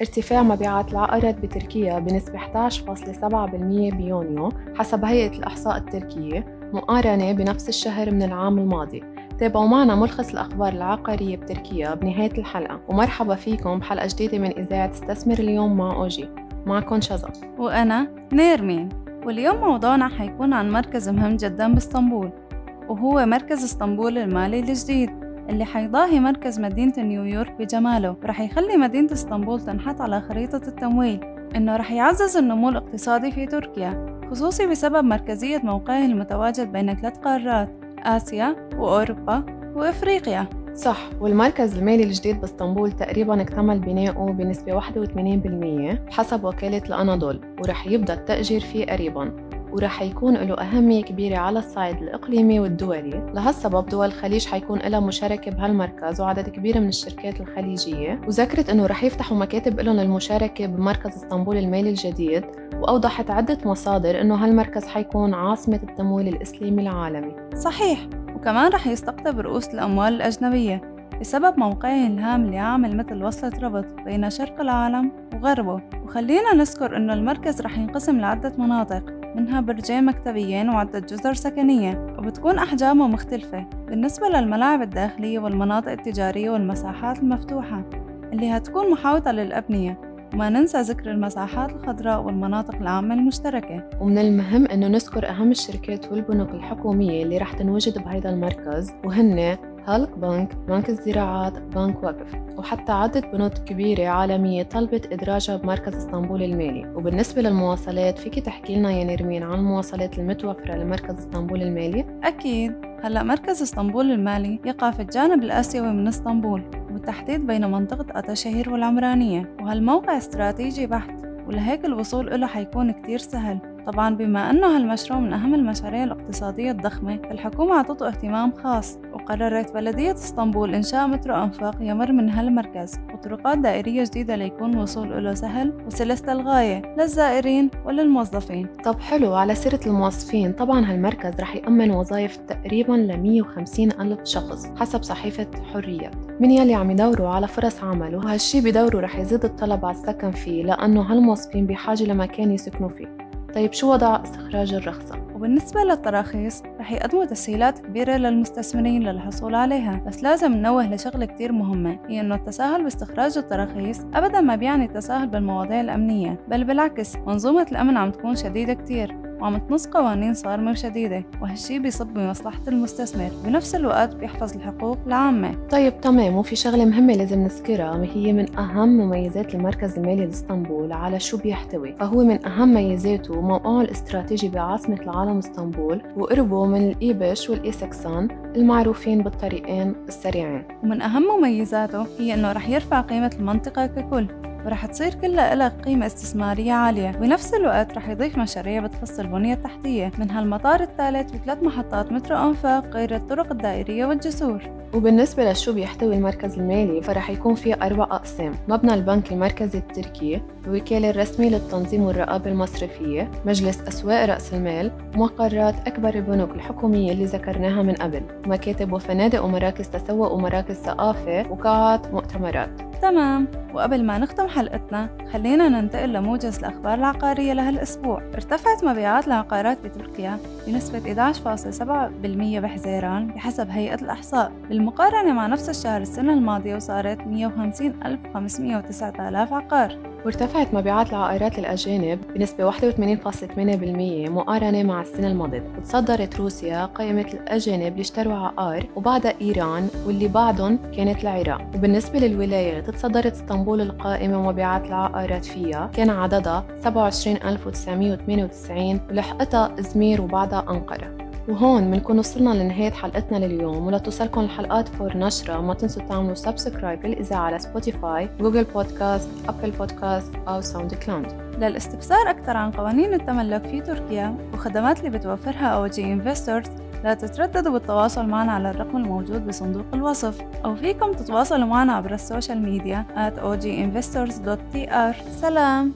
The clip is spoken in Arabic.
ارتفاع مبيعات العقارات بتركيا بنسبة 11.7% بيونيو حسب هيئة الإحصاء التركية مقارنة بنفس الشهر من العام الماضي. تابعوا معنا ملخص الأخبار العقارية بتركيا بنهاية الحلقة. ومرحبا فيكم بحلقة جديدة من إذاعة استثمر اليوم مع أوجي. معكم شذا. وأنا نيرمين. واليوم موضوعنا حيكون عن مركز مهم جدا باسطنبول وهو مركز اسطنبول المالي الجديد. اللي حيضاهي مركز مدينة نيويورك بجماله. ورح يخلي مدينة إسطنبول تنحط على خريطة التمويل إنه رح يعزز النمو الاقتصادي في تركيا خصوصي بسبب مركزية موقعه المتواجد بين ثلاث قارات آسيا وأوروبا وإفريقيا. صح والمركز المالي الجديد بإسطنبول تقريبا اكتمل بناؤه بنسبة 81% حسب وكالة الأناضول ورح يبدأ التأجير فيه قريبا. ورح يكون له أهمية كبيرة على الصعيد الإقليمي والدولي. لهالسبب دول الخليج حيكون لها مشاركة بهالمركز وعدد كبير من الشركات الخليجية. وذكرت أنه رح يفتحوا مكاتب لهم للمشاركة بمركز إسطنبول المالي الجديد وأوضحت عدة مصادر أنه هالمركز حيكون عاصمة التمويل الإسلامي العالمي. صحيح وكمان رح يستقطب رؤوس الأموال الأجنبية بسبب موقعه الهام اللي عامل مثل وصلة ربط بين شرق العالم وغربه. وخلينا نذكر أنه المركز رح ينقسم لعدة مناطق. منها برجين مكتبيين وعدة جزر سكنية وبتكون أحجامه مختلفة بالنسبة للملاعب الداخلية والمناطق التجارية والمساحات المفتوحة اللي هتكون محاوطة للأبنية. وما ننسى ذكر المساحات الخضراء والمناطق العامة المشتركة. ومن المهم أنه نذكر أهم الشركات والبنوك الحكومية اللي رح تنوجد بهذا المركز وهن هالك بنك، بنك الزراعات، بنك وقف وحتى عدة بنوك كبيرة عالمية طلبت إدراجها بمركز إسطنبول المالي. وبالنسبة للمواصلات فيك تحكي لنا يا نرمين عن المواصلات المتوفرة لمركز إسطنبول المالي؟ أكيد. هلأ مركز إسطنبول المالي يقع في الجانب الآسيوي من إسطنبول وبالتحديد بين منطقة أتاشهير والعمرانية وهالموقع استراتيجي بحت ولهيك الوصول له حيكون كتير سهل. طبعا بما أنه هالمشروع من أهم المشاريع الاقتصادية الضخمة الحكومة أعطته اهتمام خاص وقررت بلدية إسطنبول إنشاء مترو أنفاق يمر من هالمركز وطرقات دائرية جديدة ليكون الوصول له سهل وسلس للغاية للزائرين وللموظفين. طب حلو على سيرة الموظفين طبعا هالمركز رح يأمن وظائف تقريبا ل 150 ألف شخص حسب صحيفة حرية. من يلي عم يدوروا على فرص عمل وهالشي بدوره رح يزيد الطلب على السكن فيه لأنه هالموظفين بحاجة لمكان يسكنوا فيه. طيب شو وضع استخراج الرخصة؟ وبالنسبة للتراخيص رح يقدموا تسهيلات كبيرة للمستثمرين للحصول عليها بس لازم ننوه لشغلة كتير مهمة هي أنه التساهل باستخراج التراخيص أبدا ما بيعني التساهل بالمواضيع الأمنية بل بالعكس منظومة الأمن عم تكون شديدة كتير وعم تنص قوانين صارمة وشديدة وهالشي بيصب بمصلحة المستثمر. بنفس الوقت بيحفظ الحقوق العامة. طيب تمام. وفي شغلة مهمة لازم نذكرها هي من أهم مميزات المركز المالي لإسطنبول على شو بيحتوي. فهو من أهم ميزاته موقعه الاستراتيجي بعاصمة العالم إسطنبول وقربه من الإيبش والإيسكسان المعروفين بالطريقين السريعين. ومن أهم مميزاته هي أنه رح يرفع قيمة المنطقة ككل. ورح تصير كلها لها قيمة استثمارية عالية. بنفس الوقت رح يضيف مشاريع بتخص البنية التحتية منها المطار الثالث وثلاث محطات مترو أنفاق غير الطرق الدائرية والجسور. وبالنسبة لشو بيحتوي المركز المالي فرح يكون فيه أربع أقسام. مبنى البنك المركزي التركي الوكالة الرسمي للتنظيم والرقابة المصرفية مجلس أسواق رأس المال مقرات أكبر البنوك الحكومية اللي ذكرناها من قبل مكاتب وفنادق ومراكز تسوق ومراكز ثقافة وقاعات مؤتمرات. تمام. وقبل ما نختم حلقتنا خلينا ننتقل لموجز الأخبار العقارية لهالأسبوع ارتفعت مبيعات العقارات بتركيا بنسبة 11.7% بحزيران بحسب هيئة الإحصاء. بالمقارنة مع نفس الشهر السنة الماضية وصارت 150,509 عقار. وارتفعت مبيعات العقارات للأجانب بنسبة 81.8% مقارنة مع السنة الماضية. وتصدرت روسيا قائمة الأجانب اللي اشتروا عقار وبعدها إيران واللي بعدهم كانت العراق. وبالنسبة للولايات تصدرت اسطنبول القائمة ومبيعات العقارات فيها كان عددها 27998 ولحقتها إزمير وبعدها أنقرة. وهون بنكون وصلنا لنهاية حلقتنا لليوم ولا توصلكم الحلقات فور نشرة ما تنسوا تعملوا subscribe للإذاعة على Spotify Google Podcast Apple Podcast أو SoundCloud للاستفسار أكثر عن قوانين التملك في تركيا وخدمات اللي بتوفرها OG Investors لا تترددوا بالتواصل معنا على الرقم الموجود بصندوق الوصف. أو فيكم تتواصلوا معنا عبر ال social media at سلام!